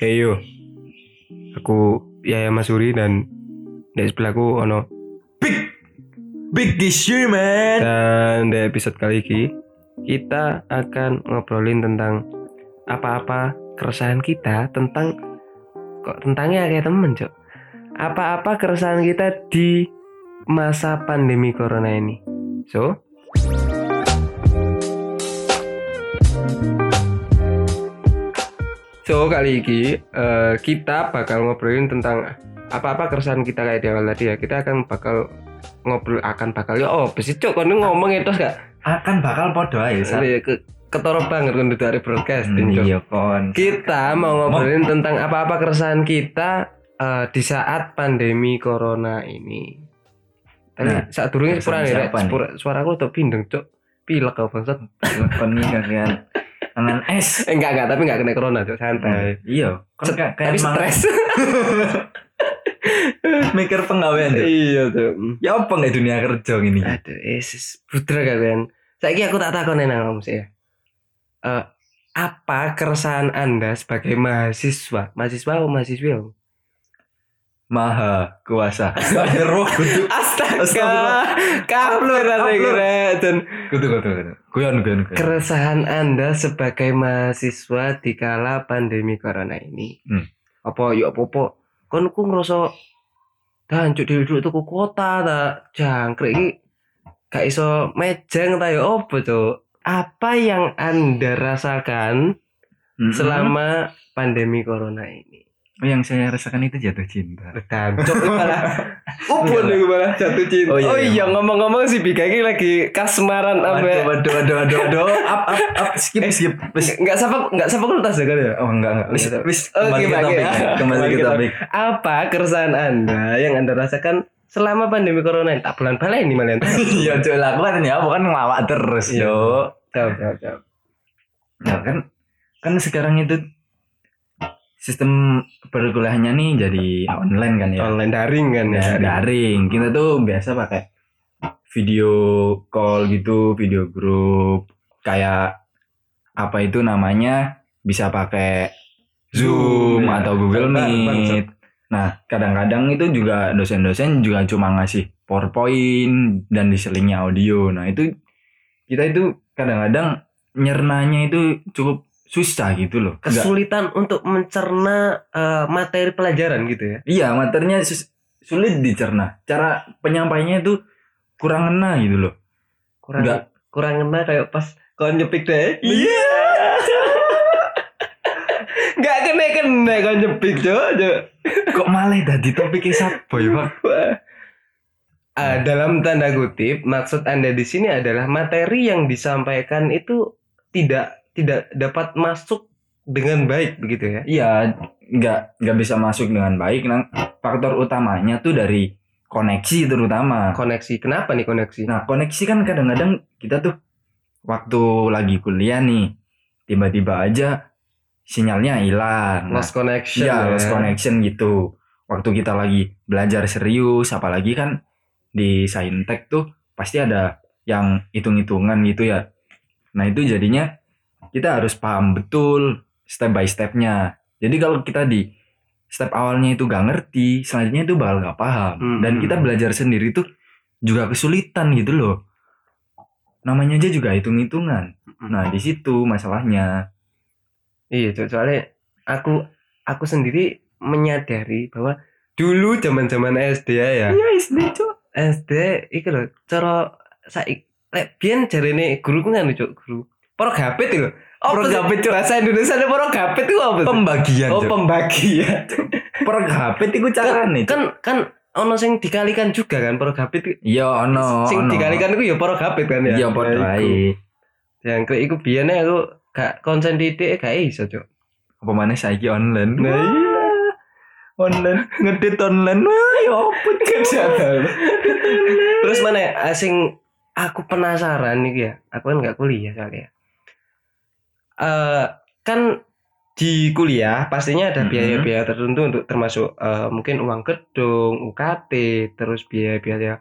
Hey yo, aku Yaya Masuri dan di sebelahku ono Big Big issue man. dan di episode kali ini kita akan ngobrolin tentang apa-apa keresahan kita tentang kok tentangnya kayak temen cok? Apa-apa keresahan kita di masa pandemi corona ini. So so kali ini eh, kita bakal ngobrolin tentang apa-apa keresahan kita kayak di awal tadi ya kita akan bakal ngobrol akan bakal ya oh besi cok kan ngomong itu gak Akan bakal podo Sat. Iya, ke ketoro banget kan dari broadcasting Cok. Iya kon. Kita mau ngobrolin tentang apa-apa keresahan kita eh, di saat pandemi corona ini. Tapi Nah, saat durungnya keresahan kurang ya, nih? suara, aku tuh pindeng cok. Pilek kau bangsat. Kon kakean tangan es. Eh, enggak enggak, tapi enggak kena corona cok, santai. Iya. Kon Set- kayak tapi stres. mikir penggawean tuh. iya tuh. Ya apa nggak dunia kerja gini? Aduh, esis putra kalian. Saiki aku tak takon nang kamu sih ya. Eh, apa keresahan Anda sebagai mahasiswa? Mahasiswa atau mahasiswa? Maha kuasa. Roh kudu. Astaga, Astagfirullah. kaplur kira dan Kudu kudu kudu. Guyon guyon keresahan Anda sebagai mahasiswa di kala pandemi corona ini. Hmm. Apa yuk apa apa? Kon ku ngerasa dancuk duduk tuku kota ta jangkrik iki gak iso mejeng ta ya apa cuk? Apa yang Anda rasakan Mm-mm. selama pandemi corona ini? Oh, yang saya rasakan itu jatuh cinta. Dancuk itu malah Upun itu malah jatuh cinta. Oh, Oh iya, iya, iya. ngomong-ngomong si Bika ini lagi kasmaran sampai waduh, waduh, waduh, waduh. Up, up, up. Skip, skip. Wis. Enggak sapa enggak sapa kultas ya kan ya? Oh, enggak, enggak. Wis, wis. Oh, Kembali ke topik. ya. Kembali ke topik. Apa keresahan Anda yang Anda rasakan selama pandemi corona ini? Tak bulan balik ini malah. Iya, cuy, lah. Aku kan ya, bukan ngelawak terus, Iya. yo. Jauh, jauh, jauh. Nah, kan kan sekarang itu sistem perkuliahannya nih jadi online kan ya. Online daring kan ya. Ya, daring. Kita tuh biasa pakai video call gitu, video grup kayak apa itu namanya bisa pakai Zoom ya. atau Google Meet. Nah, kadang-kadang itu juga dosen-dosen juga cuma ngasih PowerPoint dan diselingnya audio. Nah, itu kita itu kadang-kadang nyernanya itu cukup susah gitu loh. Nggak- Kesulitan untuk mencerna eh, materi pelajaran gitu ya. Iya, materinya sulit dicerna. Cara penyampaiannya itu kurang ngena gitu loh. Kurang Enggak. kurang ngena kayak pas kau nyepik deh. Iya. Enggak kena kena kau nyepik, Cok. Cok. Kok malah tadi topiknya siapa ya, Pak? Ah, dalam tanda kutip, maksud Anda di sini adalah materi yang disampaikan itu tidak tidak dapat masuk dengan baik begitu ya. Iya, nggak nggak bisa masuk dengan baik. Nah, faktor utamanya tuh dari koneksi terutama. Koneksi. Kenapa nih koneksi? Nah, koneksi kan kadang-kadang kita tuh waktu lagi kuliah nih, tiba-tiba aja sinyalnya hilang. Nah, lost connection. Iya, ya. lost connection gitu. Waktu kita lagi belajar serius, apalagi kan di saintek tuh pasti ada yang hitung-hitungan gitu ya. Nah itu jadinya kita harus paham betul step by stepnya. Jadi kalau kita di step awalnya itu gak ngerti, selanjutnya itu bakal gak paham. Hmm. Dan kita belajar sendiri tuh juga kesulitan gitu loh. Namanya aja juga hitung-hitungan. Nah di situ masalahnya. Iya, soalnya aku aku sendiri menyadari bahwa dulu zaman-zaman SD ya, ya. Iya SD cok. SD iku lho, cara saik lek biyen jarene guruku kan Cok, guru. Porogapit itu. Oh, Porogapit, Cok. bahasa Indonesia ada porogapit itu apa? Pembagian Oh, pembagian. Pergapit iku carane. Cok. kan kan ono sing dikalikan juga kan porogapit Iya ono. sing ono. dikalikan itu ya porogapit kan ya Iya padha Ya, ae. yang ke iku biyen aku gak konsen didik gak iso cok Apa maneh saiki online? Nah, iya. Online ngedit online. Wah, ya apa terus mana asing aku penasaran nih ya aku kan gak kuliah soalnya eh kan di kuliah pastinya ada Mhm. biaya-biaya tertentu untuk termasuk eh, mungkin uang gedung, UKT, terus biaya-biaya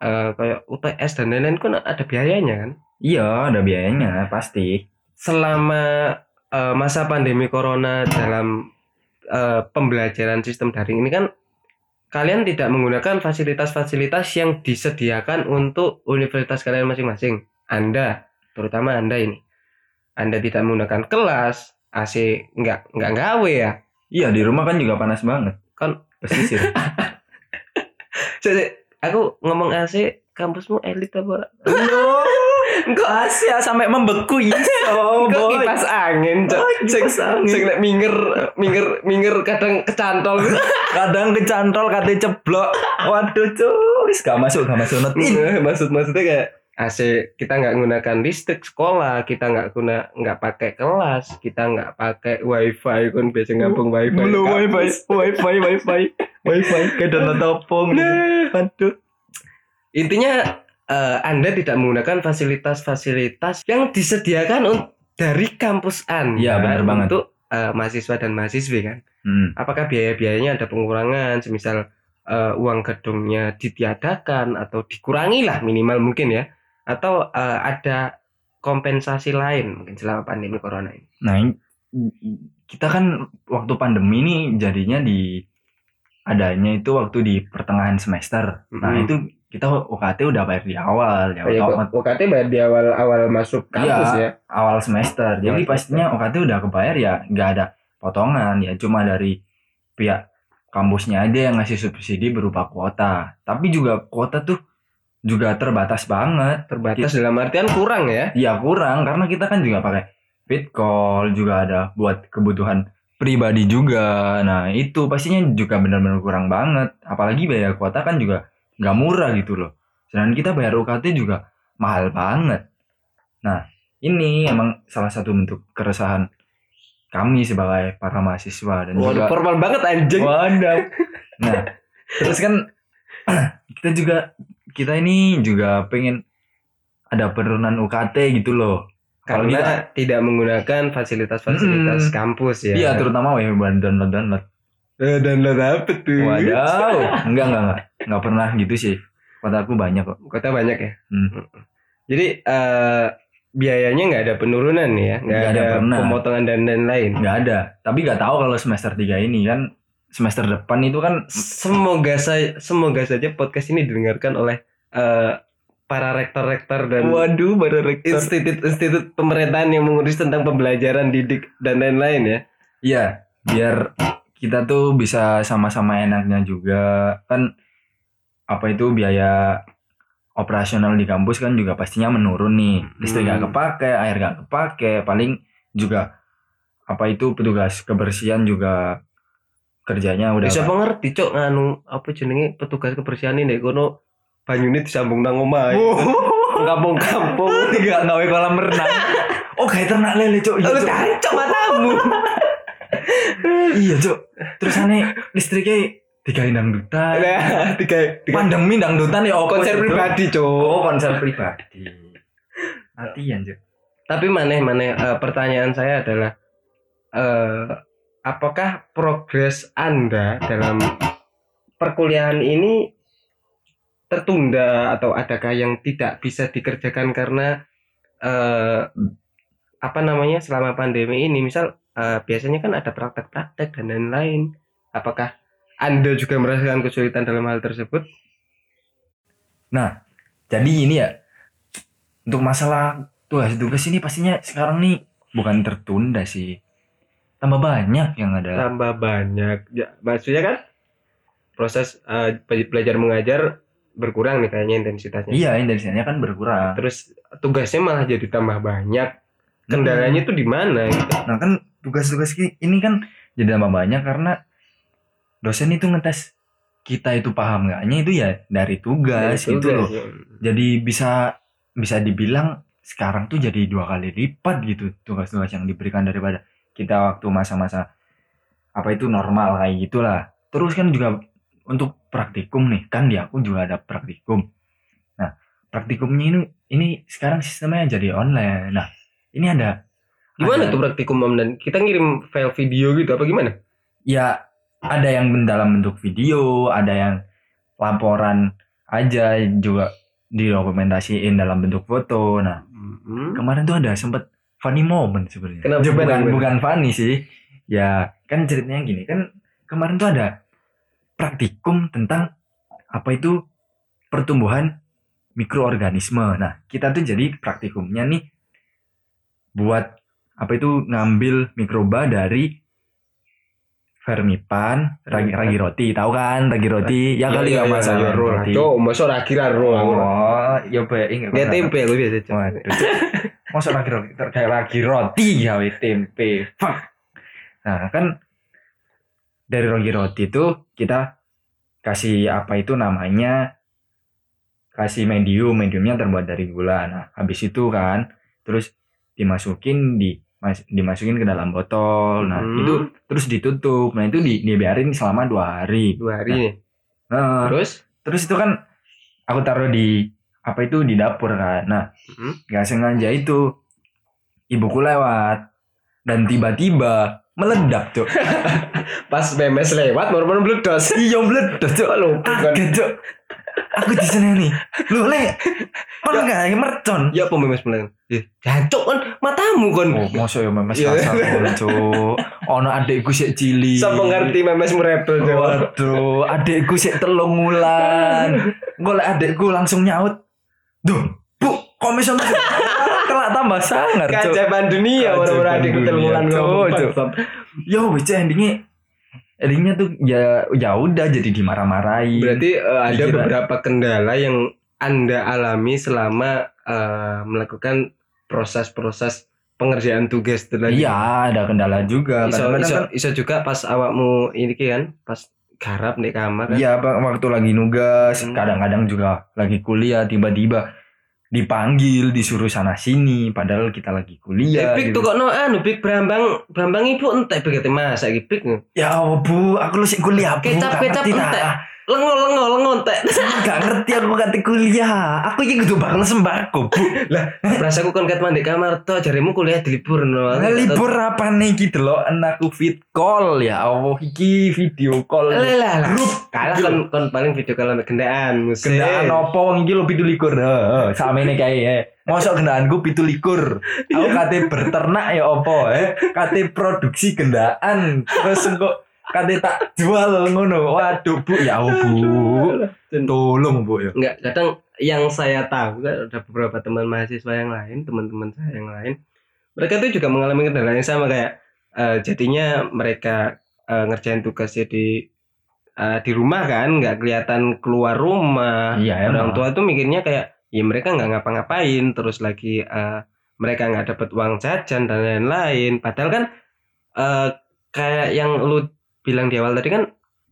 eh, kayak UTS dan lain-lain kan ada biayanya kan. Iya, ada biayanya pasti. selama eh, masa pandemi corona dalam eh, pembelajaran sistem daring ini kan kalian tidak menggunakan fasilitas-fasilitas yang disediakan untuk universitas kalian masing-masing. Anda, terutama Anda ini. Anda tidak menggunakan kelas, AC nggak nggak gawe ya. Iya di rumah kan juga panas banget. Kan Pesisir. Jadi, aku ngomong AC, kampusmu elit apa? Enggak Asia sampai membeku iso, Enggak boy. kipas angin, Cok. Oh, Sing angin. sing nek minggir minggir minggir kadang kecantol. Kadang kecantol katanya ceblok. Waduh, cuy. Wis gak masuk, gak masuk netin. Maksud maksudnya kayak AC kita nggak gunakan listrik sekolah, kita nggak guna nggak pakai kelas, kita nggak pakai wifi kan biasa ngambung wifi. Belum wifi, wifi, wifi, wifi. Kayak download topong. Nah, Waduh. intinya eh, Anda tidak menggunakan fasilitas-fasilitas yang disediakan dari kampus Anda Iya, benar banget. untuk eh, mahasiswa dan mahasiswi kan. Hmm. Apakah biaya-biayanya ada pengurangan, semisal eh, uang gedungnya ditiadakan atau dikurangi lah minimal mungkin ya, atau eh, ada kompensasi lain mungkin selama pandemi corona ini. Nah, kita kan waktu pandemi ini jadinya di adanya itu waktu di pertengahan semester. Nah, Mhm. itu kita UKT udah bayar di awal ya, Kayak otomat- UKT bayar di awal-awal masuk kampus Iya. ya. awal semester. Jadi Awal pastinya UKT udah kebayar ya, nggak ada potongan ya, cuma dari pihak kampusnya aja yang ngasih subsidi berupa kuota. Tapi juga kuota tuh juga terbatas banget. Terbatas dalam artian kurang ya. Ya kurang karena kita kan juga pakai fit call juga ada buat kebutuhan pribadi juga. Nah itu pastinya juga benar-benar kurang banget. Apalagi bayar kuota kan juga nggak murah gitu loh. Sedangkan kita bayar UKT juga mahal banget. Nah ini emang salah satu bentuk keresahan kami sebagai para mahasiswa dan Waduh, juga formal banget anjing. Waduh. Nah, terus kan kita juga kita ini juga pengen ada penurunan UKT gitu loh. Kalau Karena tidak menggunakan fasilitas-fasilitas Mm-mm. kampus ya. Iya, terutama ya buat download download. Eh, download apa tuh? Wadaw, enggak enggak enggak enggak pernah gitu sih. Kota aku banyak kok. Kota banyak ya. Hmm. Jadi eh, biayanya nggak ada penurunan ya, nggak Nggak ada, ada, pemotongan dan lain-lain. Enggak ada. Tapi nggak tahu kalau semester 3 ini kan semester depan itu kan Semoga saya semoga saja podcast ini didengarkan oleh eh, para rektor-rektor dan waduh baru rektor. institut-institut pemerintahan yang mengurus tentang pembelajaran didik dan lain-lain ya. Iya, biar kita tuh bisa sama-sama enaknya juga kan apa itu biaya operasional di kampus kan juga pastinya menurun nih listrik Hmm. gak kepake air gak kepake paling juga apa itu petugas kebersihan juga kerjanya udah Bisa ngerti cok nganu apa jenenge petugas kebersihan ini kono banyune disambung nang omahe. Kampung-kampung. Gak ngawe kolam renang. Oh kayak ternak lele cok. Iya Lu cok. cok matamu. iya cok. Terus aneh listriknya tiga dangdutan Nah, tiga, tiga pandemi dangdutan ya apa konser pribadi cok. oh konser pribadi. Latihan cok. Tapi maneh maneh eh, pertanyaan saya adalah eh apakah progres Anda dalam perkuliahan ini tertunda atau adakah yang tidak bisa dikerjakan karena eh apa namanya selama pandemi ini? Misal eh, biasanya kan ada praktek-praktek dan lain-lain. Apakah Anda juga merasakan kesulitan dalam hal tersebut? Jadi ini ya untuk masalah tugas-tugas ini pastinya sekarang nih bukan tertunda sih tambah banyak yang ada. Tambah banyak. Ya maksudnya kan proses be- belajar mengajar berkurang nih kayaknya intensitasnya. Iya intensitasnya kan berkurang. Terus tugasnya malah jadi tambah banyak. Kendalanya tuh di mana gitu? Nah kan tugas-tugas ini kan jadi tambah banyak karena dosen itu ngetes kita itu paham nggaknya itu ya dari tugas Dari gitu tugas, loh. ya. jadi bisa bisa dibilang sekarang tuh jadi dua kali lipat gitu tugas-tugas yang diberikan daripada kita waktu masa-masa apa itu normal kayak gitulah. Terus kan juga untuk praktikum nih kan di aku juga ada praktikum. Nah praktikumnya ini ini sekarang sistemnya jadi online. Nah ini ada gimana ada- tuh praktikum Om? Dan kita ngirim file video gitu apa gimana? Ya ada yang dalam bentuk video ada yang laporan aja juga didokumentasiin dalam bentuk foto. Nah Hmm. kemarin tuh ada sempet funny moment sebenarnya. Kenapa? Ya, bukan Gimana? bukan funny sih. Ya kan ceritanya gini kan kemarin tuh ada praktikum tentang apa itu pertumbuhan mikroorganisme. Nah, kita tuh jadi praktikumnya nih buat apa itu ngambil mikroba dari vermipan, ragi, ragi roti, tahu kan ragi roti? Ya kali Iya, nggak iya, masalah iya, roti. Cok, masuk lah roh. aku. Oh, ya be ingat. Kayak tempe lu biasa. Waduh. Masuk ragi roti, kayak ragi roti gawe tempe. Fuck. Nah, kan dari ragi roti itu kita kasih apa itu namanya kasih medium, mediumnya terbuat dari gula. Nah, habis itu kan terus dimasukin di mas- dimasukin ke dalam botol. Nah, Hmm. itu terus ditutup. Nah, itu di, dibiarin selama dua hari. Dua hari nih. Nah, Terus? terus itu kan aku taruh di apa itu di dapur kan. Nah, Hmm. nggak sengaja itu ibuku lewat dan tiba-tiba meledak tuh. Pas memes lewat, baru-baru meledos. iya meledak tuh. Lu kan. Kaget tuh. Aku di sana nih. Lu le. Kon enggak mercon. Ya apa memes mulai? Eh, jancuk kan matamu kon. Oh, mosok ya memes kasar cuk. Ono adekku sik cilik. Siapa ngerti memes merepel Cok? Waduh, adekku sik telung wulan. Golek adekku langsung nyaut. Duh, Bu, kok bisa masuk? Kelak tambah sangar, Cuk. Keajaiban dunia orang-orang adik Cok, ngomong. Yo, wis endingnya endingnya tuh ya ya udah jadi dimarah-marahi. Berarti eh, ada Dikira- beberapa kendala yang Anda alami selama eh, melakukan proses-proses pengerjaan tugas itu lagi. Iya, ada kendala juga. Iso, iso, kan iso juga pas awakmu ini kan, pas garap di kamar kan. Iya, waktu lagi nugas, Hmm. kadang-kadang juga lagi kuliah tiba-tiba dipanggil disuruh sana sini padahal kita lagi kuliah. Pik gitu. tuh kok no anu Pik Brambang Brambang ibu entek Pik kate masa iki Pik. Ya Bu, aku lu sih kuliah, Bu. Kecap- kecap dah. Lengo lengo lengo entek. Gak ngerti aku kata kuliah. Aku iki kudu bakal sembako, Bu. Rasaku kon kat mandi kamar tuh jarimu kuliah di libur no. Lah, libur apa nih gitu loh anakku fit call ya Allah iki video call Lah lah lah. grup Kalah kon kon paling video kalau ambek gendaan musik. kendaan opo wong iki lo pitu likur heeh samene kae eh mosok kendaanku pitu likur aku kate berternak ya opo eh kate produksi kendaan terus engko kate tak jual ngono. Waduh bu. Ya Allah bu. Tolong bu ya. Enggak, kadang yang saya tahu kan ada beberapa teman mahasiswa yang lain, teman-teman saya yang lain, mereka tuh juga mengalami kendala yang sama kayak eh, jadinya mereka eh, ngerjain tugasnya di eh, di rumah kan, nggak kelihatan keluar rumah. iya Orang tua tuh mikirnya kayak ya mereka nggak ngapa-ngapain, terus lagi eh, mereka nggak dapat uang jajan dan lain-lain. Padahal kan eh, kayak yang lu bilang di awal tadi kan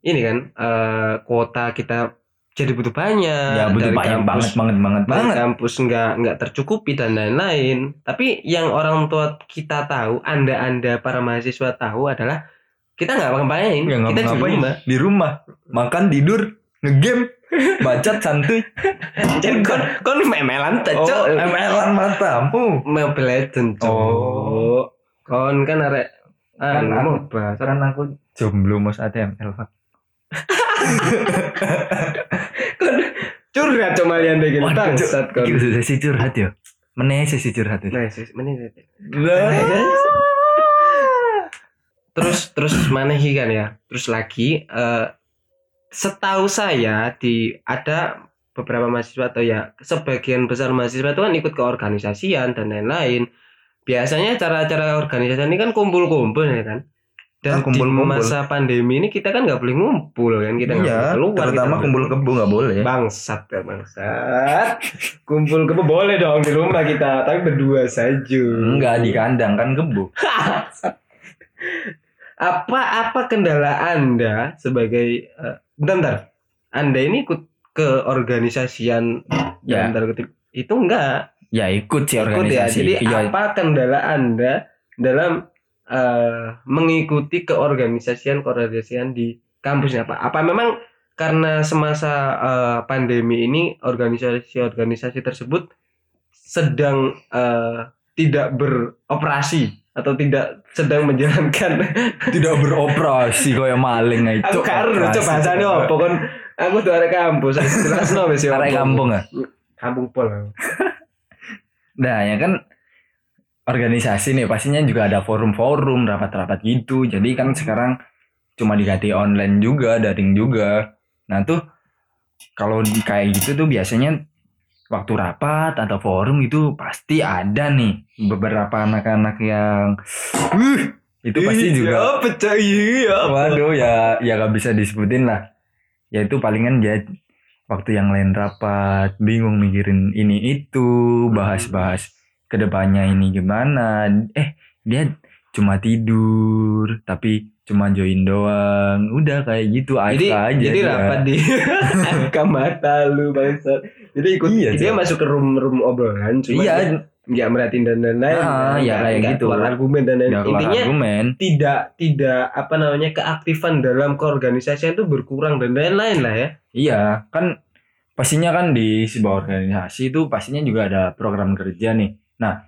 ini kan eh, kuota kita jadi butuh banyak ya butuh dari banyak kampus, banget banget banget banget kampus nggak nggak tercukupi dan lain-lain. Tapi yang orang tua kita tahu, anda anda para mahasiswa tahu adalah kita nggak ngapain, ya kita di rumah. di rumah makan tidur ngegame bacot santuy Jadi kon kon memelan oh cocok. emelan matamu Mobile Legends, Cok. Oh. Kon kan arek Kan aku- MOBA. kan aku jomblo mas ATML Pak. Kon curhat cuma lian deh gitu. Waduh, Bangsat kon. Iki udah sesi curhat ya meneh sesi curhat mana ini? Lah. Terus terus mana sih kan ya? Terus lagi eh setahu saya di ada beberapa mahasiswa atau ya sebagian besar mahasiswa itu kan ikut ke organisasian dan lain-lain. Biasanya acara-acara organisasi ini kan kumpul-kumpul ya kan. Dan kumpul-kumpul. di masa pandemi ini kita kan nggak boleh ngumpul kan kita nggak iya keluar terutama kita kumpul kebo nggak boleh bangsat ya bangsat kumpul kebo boleh dong di rumah kita tapi berdua saja enggak di kandang kan kebo apa apa kendala anda sebagai eh, bentar, bentar. anda ini ikut ke organisasian Ya. tanda kutip itu enggak ya ikut sih ikut ya. jadi iya. apa kendala anda dalam eh, mengikuti keorganisasian keorganisasian di kampusnya? Apa apa memang karena semasa eh, pandemi ini organisasi-organisasi tersebut sedang eh, tidak beroperasi atau tidak sedang menjalankan? Tidak beroperasi kayak maling aku itu karo operasi. coba bahasane apa kon? Aku tuh arek kampus jelas no wis ya Arek kampung ah kampung pol. Nah ya kan organisasi nih pastinya juga ada forum-forum rapat-rapat gitu. Jadi kan sekarang cuma diganti online juga daring juga. Nah tuh kalau di- kayak gitu tuh biasanya waktu rapat atau forum itu pasti ada nih beberapa anak-anak yang uh, itu pasti juga pecah iya waduh ya ya gak bisa disebutin lah. Ya itu palingan dia waktu yang lain rapat bingung mikirin ini itu bahas-bahas ke depannya ini gimana. Eh dia cuma tidur tapi cuma join doang. Udah kayak gitu jadi aja jadi dia. rapat di mata lu bangsat. Jadi ikut Iya, dia masuk ke room room obrolan cuma iya. dia nggak merhatiin dan lain-lain Ah, ya, kayak gitu. keluar argumen dan lain intinya argumen. tidak tidak apa namanya keaktifan dalam keorganisasian itu berkurang dan lain-lain lah ya Iya, kan pastinya kan di sebuah organisasi itu pastinya juga ada program kerja nih. Nah,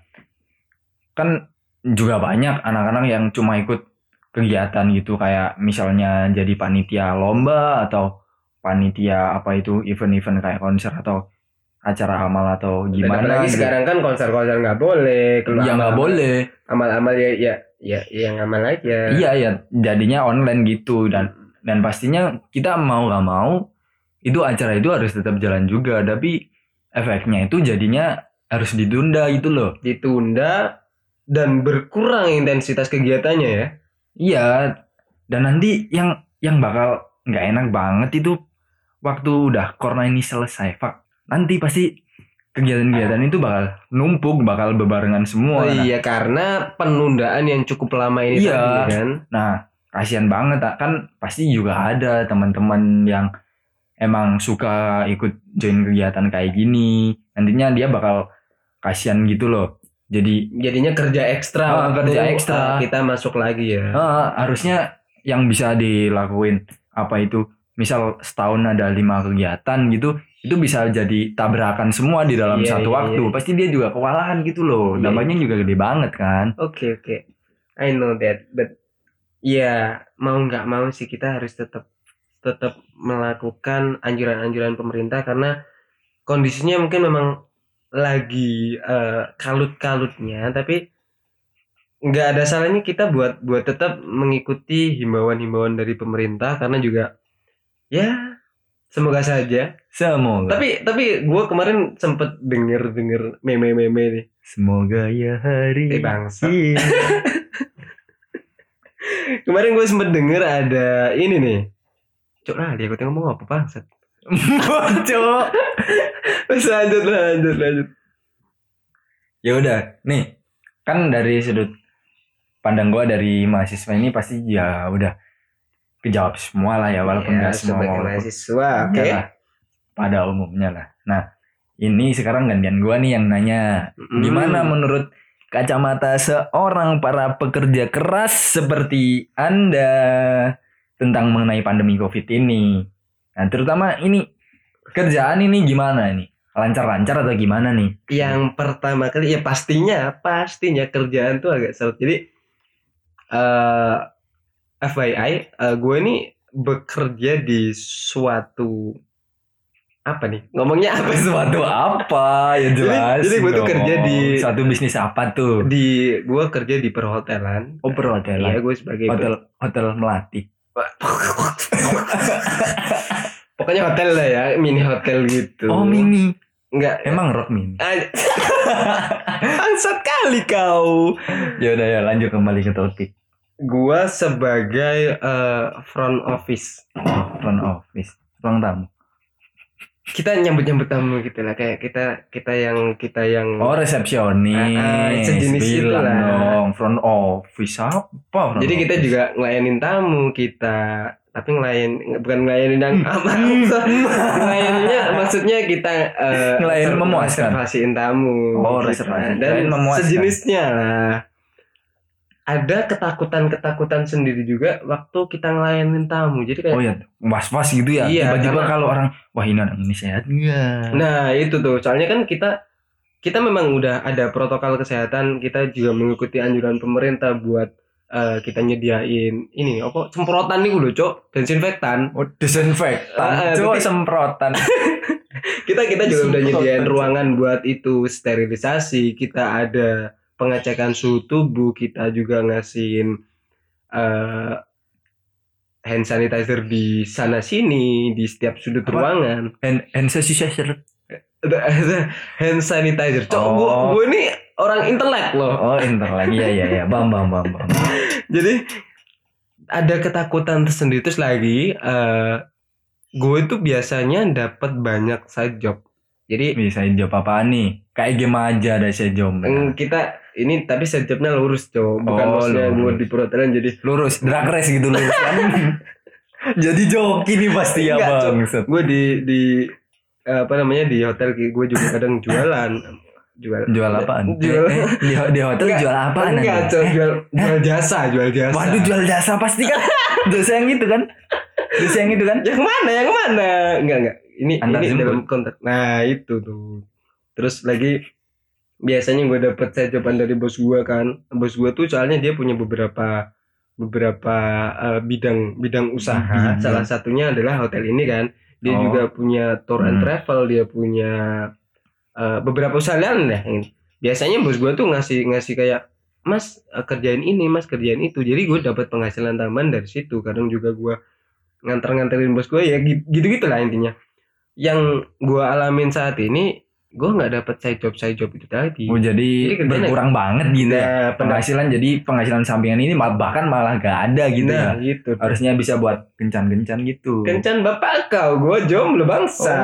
kan juga banyak anak-anak yang cuma ikut kegiatan gitu kayak misalnya jadi panitia lomba atau panitia apa itu event-event kayak konser atau acara amal atau Dan gimana apalagi gitu. sekarang kan konser-konser nggak boleh keluar ya nggak boleh amal-amal ya ya ya ya yang amal aja iya ya jadinya online gitu dan dan pastinya kita mau nggak mau itu acara itu harus tetap jalan juga tapi efeknya itu jadinya harus ditunda itu loh. Ditunda dan berkurang intensitas kegiatannya ya? Iya dan nanti yang yang bakal nggak enak banget itu waktu udah corona ini selesai Fak. nanti pasti kegiatan-kegiatan itu bakal numpuk bakal bebarengan semua. Oh Nah, iya karena penundaan yang cukup lama ini Iya. tadi kan? Nah, kasihan banget kan pasti juga ada teman-teman yang emang suka ikut join kegiatan kayak gini. Nantinya dia bakal kasihan gitu loh. Jadi jadinya kerja ekstra waktu, kerja ekstra. ah, kita masuk lagi ya eh, harusnya yang bisa dilakuin apa itu misal setahun ada lima kegiatan gitu itu bisa jadi tabrakan semua di dalam Iya, satu iya, waktu iya. pasti dia juga kewalahan gitu loh Iya, dampaknya juga gede banget kan Oke oke, I know that, but ya mau nggak mau sih kita harus tetap tetap melakukan anjuran-anjuran pemerintah karena kondisinya mungkin memang lagi eh, kalut-kalutnya, tapi nggak ada salahnya kita buat buat tetap mengikuti himbauan-himbauan dari pemerintah karena juga ya semoga saja. semoga Tapi tapi gue kemarin sempet denger denger meme-meme nih. semoga ya hari Eh bangsa. Kemarin gue sempet denger ada ini nih. Cok lah dia aku ngomong apa bangsat. Terus lanjut lanjut lanjut. ya udah nih kan dari sudut pandang gua dari mahasiswa ini pasti ya udah kejawab semua lah ya walaupun Ya, nggak semua walaupun mahasiswa, oke. Lah, pada umumnya lah nah ini sekarang gantian gua nih yang nanya Mm. gimana menurut kacamata seorang para pekerja keras seperti anda tentang mengenai pandemi covid ini nah terutama ini kerjaan ini gimana nih lancar-lancar atau gimana nih Yang pertama kali ya pastinya pastinya kerjaan tuh agak sulit. Jadi eh FYI, eh, gue ini bekerja di suatu apa nih? Ngomongnya apa? Suatu apa ya jelas. jadi gua tuh dong. kerja di- suatu bisnis apa tuh? Di gue kerja di perhotelan. Oh perhotelan. Iya, gue sebagai Hotel hotel melati. Pokoknya hotel lah ya, mini hotel gitu. Oh mini. Enggak. Emang rock mini. Ah, Bangsat kali kau. Ya udah ya lanjut kembali ke topik. Gua sebagai eh, front office. Front office, ruang tamu. Kita nyambut-nyambut tamu gitu lah kayak kita kita yang kita yang Oh resepsionis. Ah, ah, sejenis Bilang itulah. dong front office apa? front Jadi kita office? juga ngelayanin tamu kita tapi ngelayan bukan ngelayanin yang Hmm. apa ngelayaninnya maksudnya kita eh, Ngelayanin ser- memuaskan. reservasiin tamu Oh, gitu. reservasi. dan memuaskan. sejenisnya lah ada ketakutan-ketakutan sendiri juga waktu kita ngelayanin tamu. Jadi kayak Oh ya, was-was gitu ya. Iya, Tiba-tiba karena- kalau orang, wah ini orang ini sehat. Nggak? Nah itu tuh. Soalnya kan kita kita memang udah ada protokol kesehatan. Kita juga mengikuti anjuran pemerintah buat eh, kita nyediain ini apa semprotan nih loh cok desinfektan. Oh, disinfektan, Ah, Cuk, tapi- semprotan. kita kita juga udah nyediain Cok. ruangan buat itu sterilisasi. Kita ada pengecekan suhu tubuh, kita juga ngasihin eh hand sanitizer di sana sini di setiap sudut Apa? ruangan. hand hand sanitizer hand sanitizer. Cok, Oh. gua, gua ini orang intelek loh. oh inter lagi ya ya ya bam bam bam bam Jadi ada ketakutan tersendiri terus lagi eh gue itu biasanya dapat banyak side job. Jadi bisa jawab apa nih kayak game aja ada saya jom mm, kita ini tapi jobnya lurus cowok bukan Oh, maksudnya gue di perhotelan jadi lurus drag race gitu lurus. Kan jadi joki nih pasti ya Enggak, bang gue di di eh, apa namanya di hotel gue juga kadang jualan. Jual jual apaan? jual Eh, eh, di, di hotel Enggak, jual apaan enggak Anda? Cok, jual jual jasa jual jasa. Waduh jual jasa pasti kan? Dosa yang itu kan? Dosa yang itu kan? Yang mana yang mana? Enggak enggak. Ini Antar ini dalam kontrak nah itu tuh. Terus lagi biasanya gue dapet saya jawaban dari bos gue kan. Bos gue tuh soalnya dia punya beberapa beberapa eh, bidang bidang usaha. Bidang. salah satunya adalah hotel ini kan. Dia Oh. juga punya tour and Hmm. travel dia punya eh, beberapa usaha lain deh biasanya bos gue tuh ngasih ngasih kayak mas eh, kerjain ini mas kerjain itu. Jadi gue dapat penghasilan tambahan dari situ. Kadang juga gue nganter-nganterin bos gue ya gitu gitulah intinya. Yang gue alamin saat ini gue nggak dapat side job side job itu tadi. Oh jadi, Jadi kerjanya- berkurang banget gitu ya? Nah, penghasilan jadi penghasilan sampingan ini bahkan malah gak ada gitu nah, ya? gitu. Harusnya bisa buat kencan-kencan gitu. Kencan bapak kau gue jomblo bangsa.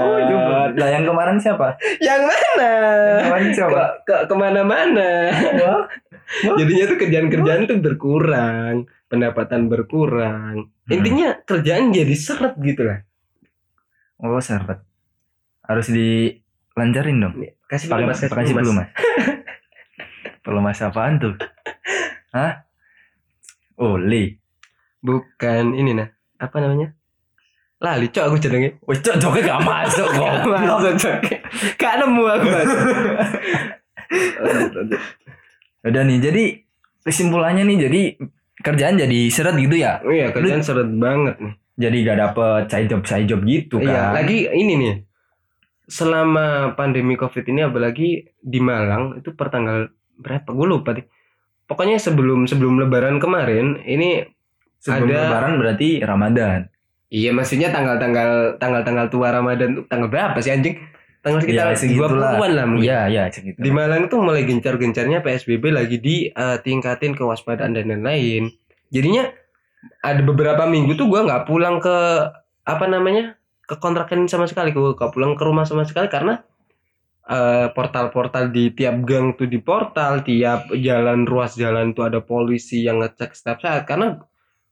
Oh jomblo. Lah yang kemarin siapa? Yang mana? Yang kemarin ke, siapa ke ke mana-mana? Wah. jadinya tuh kerjaan-kerjaan tuh berkurang pendapatan berkurang. Hmm. intinya kerjaan jadi seret gitu lah. Oh seret. Harus dilancarin dong. Kasih pakai pelumas, kasih kasih pelumas. apaan tuh? Hah? Oli bukan ini nah. Apa namanya? Lali cok aku jenenge. Wih, cok, coknya gak masuk kok. Masuk, Cok. Gak nemu aku Udah nih, jadi kesimpulannya nih, jadi kerjaan jadi seret gitu ya. Oh iya kerjaan seret banget nih. Jadi gak dapet side job side job gitu Iya kan. lagi ini nih Selama pandemi covid ini apalagi di Malang Itu pertanggal berapa gue lupa deh Pokoknya sebelum sebelum lebaran kemarin Ini Sebelum ada- lebaran berarti Ramadan. Iya maksudnya tanggal-tanggal Tanggal-tanggal tua Ramadan Tanggal berapa sih anjing Tanggal sekitar Ya, segitulah. 20-an lah mungkin Iya, iya, segitu. Di Malang tuh mulai gencar-gencarnya PSBB lagi ditingkatin kewaspadaan dan lain-lain. Jadinya ada beberapa minggu tuh gua nggak pulang ke apa namanya ke kontrakan sama sekali, gua nggak pulang ke rumah sama sekali karena eh, portal-portal di tiap gang tuh di portal, tiap jalan ruas jalan tuh ada polisi yang ngecek setiap saat. Karena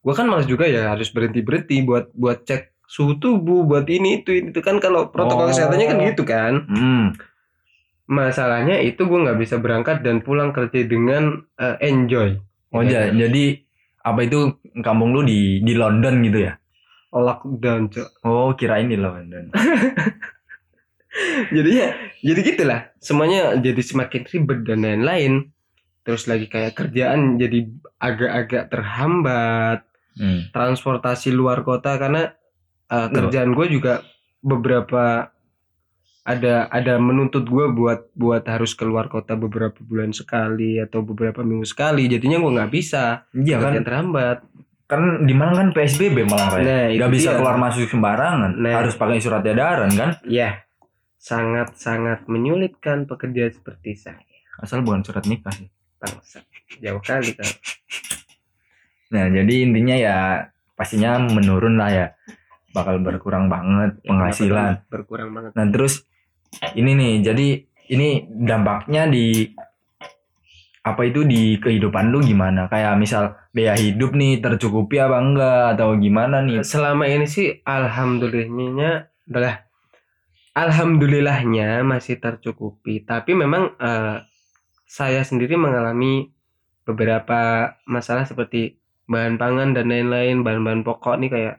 gua kan males juga ya harus berhenti berhenti buat buat cek suhu tubuh, buat ini itu itu kan kalau protokol Oh. kesehatannya kan gitu kan Hmm. masalahnya itu gue nggak bisa berangkat dan pulang kerja dengan eh, enjoy Oh, Ya, ja- jadi apa itu kampung lu di di London gitu ya? Lockdown cok Oh, kirain di London. jadi ya jadi gitulah. Semuanya jadi semakin ribet dan lain-lain. Terus lagi kayak kerjaan jadi agak-agak terhambat. Hmm. transportasi luar kota karena eh, kerjaan gue juga beberapa ada ada menuntut gue buat buat harus keluar kota beberapa bulan sekali atau beberapa minggu sekali. Jadinya gue nggak bisa. Iya kan? terhambat Kan di mana kan PSBB malah kayak. Nah, Gak bisa dia. keluar masuk sembarangan. Nah. Harus pakai surat edaran kan? Ya, sangat-sangat menyulitkan pekerja seperti saya. Asal bukan surat nikah sih. Bangsa. Jauh kali kan. Nah, jadi intinya ya pastinya menurun lah ya. Bakal berkurang banget penghasilan. Berkurang banget. Nah, terus ini nih, jadi ini dampaknya di apa itu di kehidupan lu gimana? Kayak misal biaya hidup nih tercukupi apa enggak atau gimana nih? Selama ini sih alhamdulillahnya adalah alhamdulillahnya masih tercukupi. Tapi memang eh, saya sendiri mengalami beberapa masalah seperti bahan pangan dan lain-lain, bahan-bahan pokok nih kayak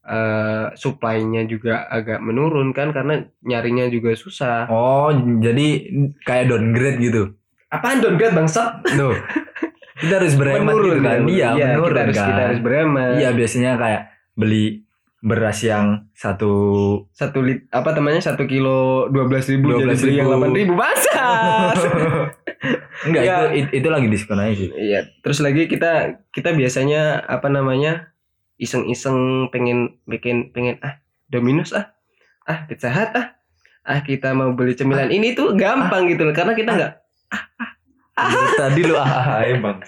eh supply-nya juga agak menurun kan karena nyarinya juga susah. Oh, jadi kayak downgrade gitu. Apaan downgrade bangsat? Tuh. kita harus berhemat gitu kan. menurun Iya, menurun kita harus, kan. kita harus berhemat Iya, biasanya kayak beli beras yang satu satu lit apa namanya satu kilo dua belas ribu jadi beli yang 12.000. delapan ribu basah enggak Ya. itu, itu itu lagi diskon aja sih Iya, terus lagi kita kita biasanya apa namanya iseng-iseng pengen bikin pengen ah Domino's ah ah Pizza Hut ah ah kita mau beli cemilan ini tuh gampang gitu loh karena kita nggak tadi lu ah emang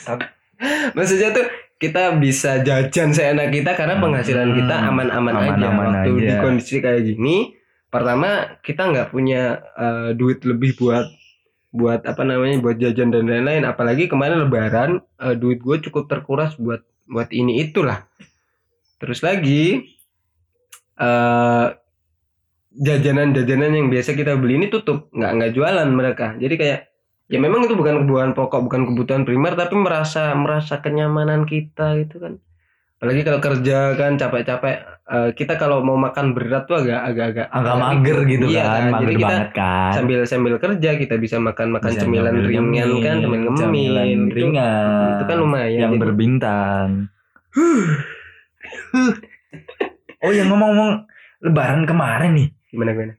maksudnya tuh kita bisa jajan seenak kita karena Hmm, penghasilan kita aman-aman aja. Aman-aman waktu aja. di kondisi kayak gini pertama kita nggak punya eh, duit lebih buat buat apa namanya buat jajan dan lain-lain. Apalagi kemarin lebaran eh, duit gue cukup terkuras buat buat ini itulah. Terus lagi eh jajanan-jajanan yang biasa kita beli ini tutup. Nggak nggak jualan mereka. Jadi kayak ya memang itu bukan kebutuhan pokok bukan kebutuhan primer tapi merasa merasa kenyamanan kita gitu kan. Apalagi kalau kerja kan capek-capek eh, kita kalau mau makan berat tuh agak agak agak agak mager gitu Iya kan mager jadi kita banget kan. sambil sambil kerja kita bisa makan makan Bisa cemilan ringan ngemil, kan cemilan cemilan ngemil itu, ringan itu kan lumayan yang Jadi- berbintang. Oh ya ngomong-ngomong lebaran kemarin nih. Gimana gimana?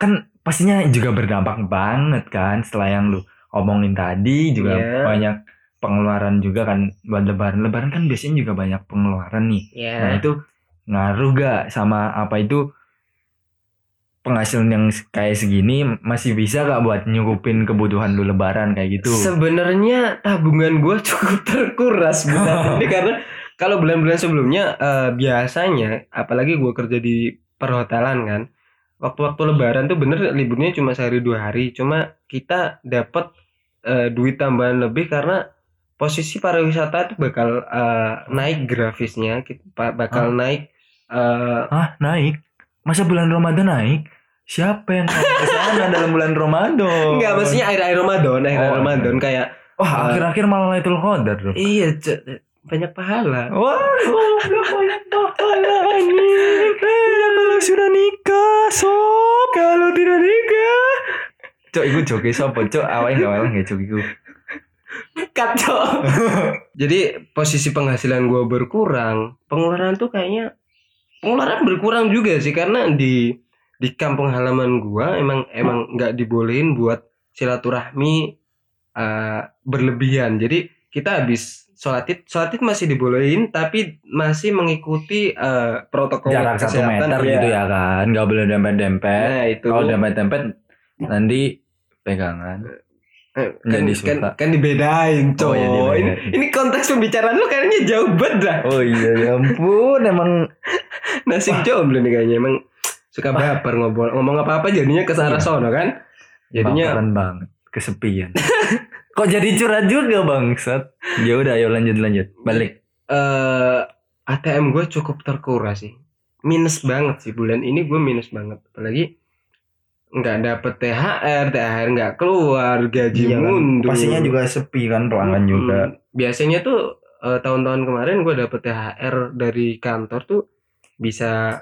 Kan pastinya juga berdampak banget kan setelah yang lu omongin tadi juga Iya. banyak pengeluaran juga kan buat lebaran. Lebaran kan biasanya juga banyak pengeluaran nih. Ya nah itu ngaruh gak sama apa itu? Penghasilan yang kayak segini masih bisa gak buat nyukupin kebutuhan lu lebaran kayak gitu? Sebenarnya tabungan gue cukup terkuras bulan ini. Karena kalau bulan-bulan sebelumnya eh, biasanya, apalagi gue kerja di perhotelan kan, waktu-waktu Lebaran tuh bener liburnya cuma sehari dua hari, cuma kita dapat eh, duit tambahan lebih karena posisi pariwisata itu bakal eh, naik grafisnya, pa- bakal naik. eh, ah naik masa bulan Ramadan naik siapa yang ke sana dalam bulan Ramadan Enggak, maksudnya akhir-akhir Ramadan, akhir-akhir Oh, Ramadan iya. kayak wah akhir-akhir malah Lailatul Qadar dong iya banyak pahala. Wah, banyak pahalanya. Kalau sudah nikah, sob. Kalau tidak nikah Cok, iku joki sopo, cok. Awalnya nggak awalnya nggak joki iku. kacau. Jadi posisi penghasilan gue berkurang, pengeluaran tuh kayaknya pengeluaran berkurang juga sih karena di di kampung halaman gua emang emang nggak dibolehin buat silaturahmi eh, berlebihan. Jadi kita habis sholat id, sholat id masih dibolehin tapi masih mengikuti eh, protokol Jarak satu meter iya. gitu ya kan, nggak boleh dempet-dempet. Nah itu Kalau dempet-dempet nanti pegangan. Eh, kan, Jadi kan, suka. kan dibedain coy. Oh, iya, dibedain. ini, ini konteks pembicaraan lu kayaknya jauh banget dah. Oh iya, ya ampun, emang Nasib jomblo nih kayaknya emang suka baper ngobrol ngomong apa apa jadinya ke arah Iya. sono kan. Jadinya baperan banget, kesepian. Kok jadi curhat juga bangsat? Ya udah, ayo lanjut lanjut. Balik. eh ATM gue cukup terkuras sih. Minus banget sih bulan ini gue minus banget. Apalagi nggak dapet THR, THR nggak keluar, gaji Iya kan, mundur. Pastinya juga sepi kan pelanggan Mm-mm. juga. Biasanya tuh eh, tahun-tahun kemarin gue dapet THR dari kantor tuh bisa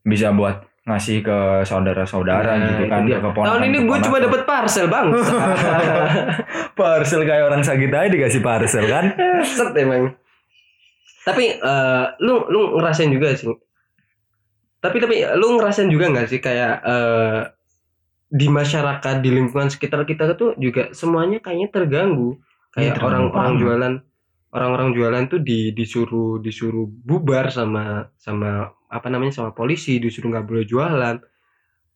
bisa buat ngasih ke saudara-saudara Nah, gitu kan dia. ke keponakan- Tahun ini gue cuma dapet parcel bang. parcel kayak orang sakit aja dikasih parcel kan Set emang. Tapi eh, lu lu ngerasain juga sih. Tapi tapi lu ngerasain juga nggak sih kayak eh, di masyarakat di lingkungan sekitar kita tuh juga semuanya kayaknya terganggu. Kayak Iya, terganggu orang-orang banget. jualan orang-orang jualan tuh di disuruh disuruh bubar sama sama apa namanya sama polisi disuruh nggak boleh jualan.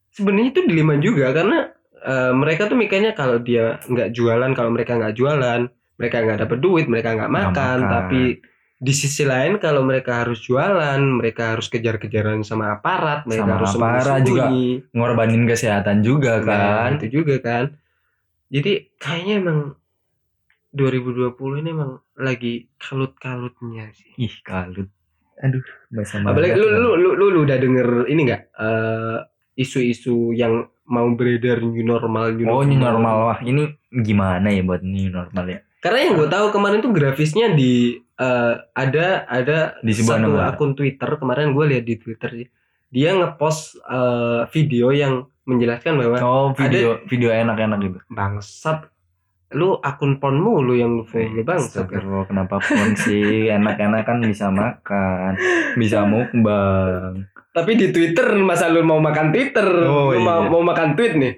Sebenarnya itu dilema juga karena eh, mereka tuh mikirnya kalau dia nggak jualan kalau mereka nggak jualan mereka nggak dapat duit mereka Nggak makan, makan. tapi di sisi lain kalau mereka harus jualan mereka harus kejar-kejaran sama aparat mereka Sama harus aparat juga. ngorbanin kesehatan juga Nah, kan. itu juga kan. Jadi kayaknya emang 2020 ini emang lagi kalut-kalutnya sih. Ih kalut. Aduh bahasa apalagi lu, kan. lu lu lu lu udah denger ini nggak? Eh, isu-isu yang mau beredar new normal new oh ini normal. Wah ini gimana ya buat new normal ya Karena yang gue tahu kemarin tuh grafisnya di eh, ada ada Di sebuah satu akun Twitter kemarin gue lihat di Twitter sih. Dia ngepost eh, video yang menjelaskan bahwa oh video video enak-enak gitu. Bangsat. Lu akun pornmu lu yang lu follow bang Astagfirullah, kenapa pun sih? Enak-enak kan bisa makan, bisa mukbang. tapi di Twitter masa lu mau makan Twitter? Oh, lu mau, iya. mau makan tweet nih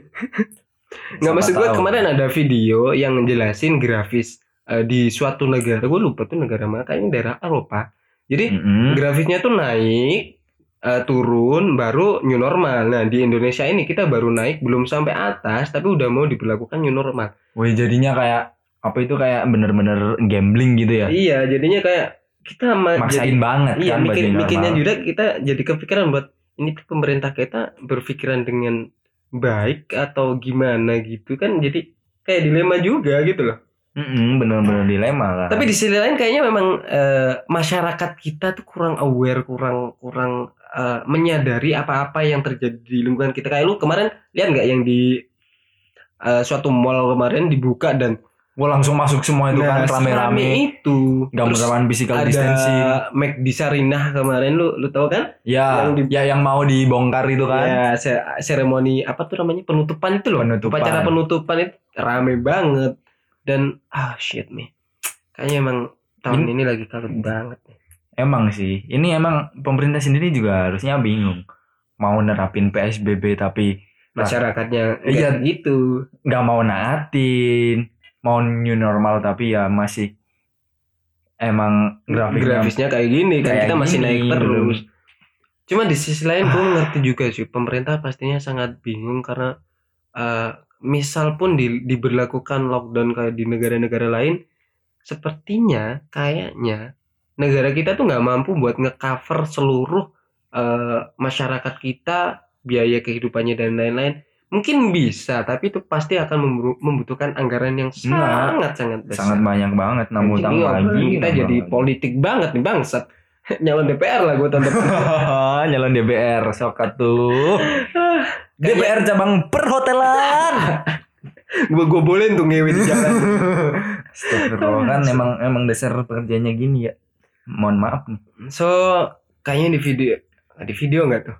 nggak maksud gue kemarin ada video yang ngejelasin grafis eh, di suatu negara. Gue lupa tuh negara mana kayaknya daerah Eropa. Jadi Mm-mm. grafisnya tuh naik eh, turun baru new normal. Nah di Indonesia ini kita baru naik belum sampai atas tapi udah mau diberlakukan new normal. Wih jadinya kayak apa itu kayak bener-bener gambling gitu ya? iya jadinya kayak kita ma- Maksain jadi- banget iya kan mikir mikirnya juga kita jadi kepikiran buat ini tuh pemerintah kita berpikiran dengan baik atau gimana gitu kan jadi kayak dilema juga gitu loh Mm-mm, bener-bener dilema kan. tapi di sisi lain kayaknya memang eh, masyarakat kita tuh kurang aware kurang kurang eh, menyadari apa-apa yang terjadi di lingkungan kita kayak lu kemarin lihat nggak yang di eh, suatu mall kemarin dibuka dan Wah langsung masuk semua itu kan serame rame-rame. itu Terus melawan physical ada distancing. Mac di Sarinah kemarin lu lu tahu kan Ya, yang di- ya yang mau dibongkar itu kan. Ya, se- seremoni apa tuh namanya penutupan itu loh. Penutupan. Upacara penutupan itu rame banget dan ah shit nih. Kayaknya emang tahun Ini- ini lagi kalut banget nih. Emang sih, ini emang pemerintah sendiri juga harusnya bingung. Mau nerapin PSBB tapi Masyarakatnya iya gitu. nggak mau naatin, mau new normal tapi ya masih emang grafiknya Grafisnya kayak gini kan kayak kita masih gini, naik terus. belum. Cuma di sisi lain gue ngerti juga sih pemerintah pastinya sangat bingung karena eh, misal pun di, diberlakukan lockdown kayak di negara-negara lain, sepertinya kayaknya negara kita tuh nggak mampu buat ngecover seluruh eh, masyarakat kita biaya kehidupannya dan lain-lain. Mungkin bisa, tapi itu pasti akan membu- membutuhkan anggaran yang Nah, sangat sangat besar. sangat banyak banget utang ini lagi. kita jadi lagi. politik banget nih bangsat. Nyalon DPR lah gue tonton. Nyalon DPR sokat tuh. DPR cabang perhotelan. gue gue bolehin tuh ngewe di jalan. Kan emang emang dasar pekerjaannya gini ya. Mohon maaf nih. So kayaknya di video di video nggak tuh?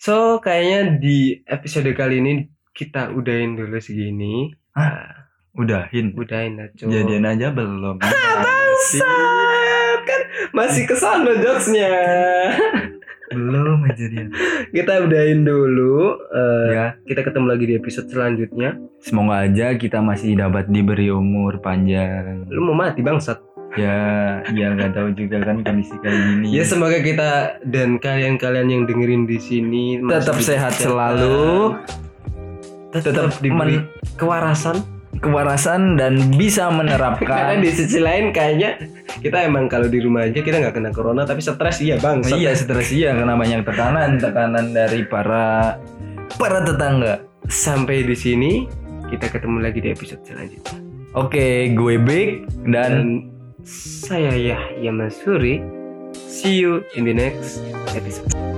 So kayaknya di episode kali ini kita udahin dulu segini. Ah, Udahin. udahin cuy. Jadian aja belum. Bangsat kan masih ke sana jokesnya. belum aja dia. kita udahin dulu. Eh, Ya, Kita ketemu lagi di episode selanjutnya. semoga aja kita masih dapat diberi umur panjang. Lu mau mati bangsat. Ya, ya nggak tahu juga kan kondisi kayak gini. Ya semoga kita dan kalian-kalian yang dengerin di sini tetap sehat kesehatan, selalu, tetap, tetap diberi men- kewarasan. kewarasan dan bisa Karena menerapkan. di sisi lain kayaknya kita emang kalau di rumah aja kita nggak kena corona tapi stres iya bang. Oh, iya, stres iya karena banyak tekanan, tekanan dari para para tetangga. Sampai di sini kita ketemu lagi di episode selanjutnya. Oke, gue Big dan Dan saya Yahya Masuri. See you in the next episode.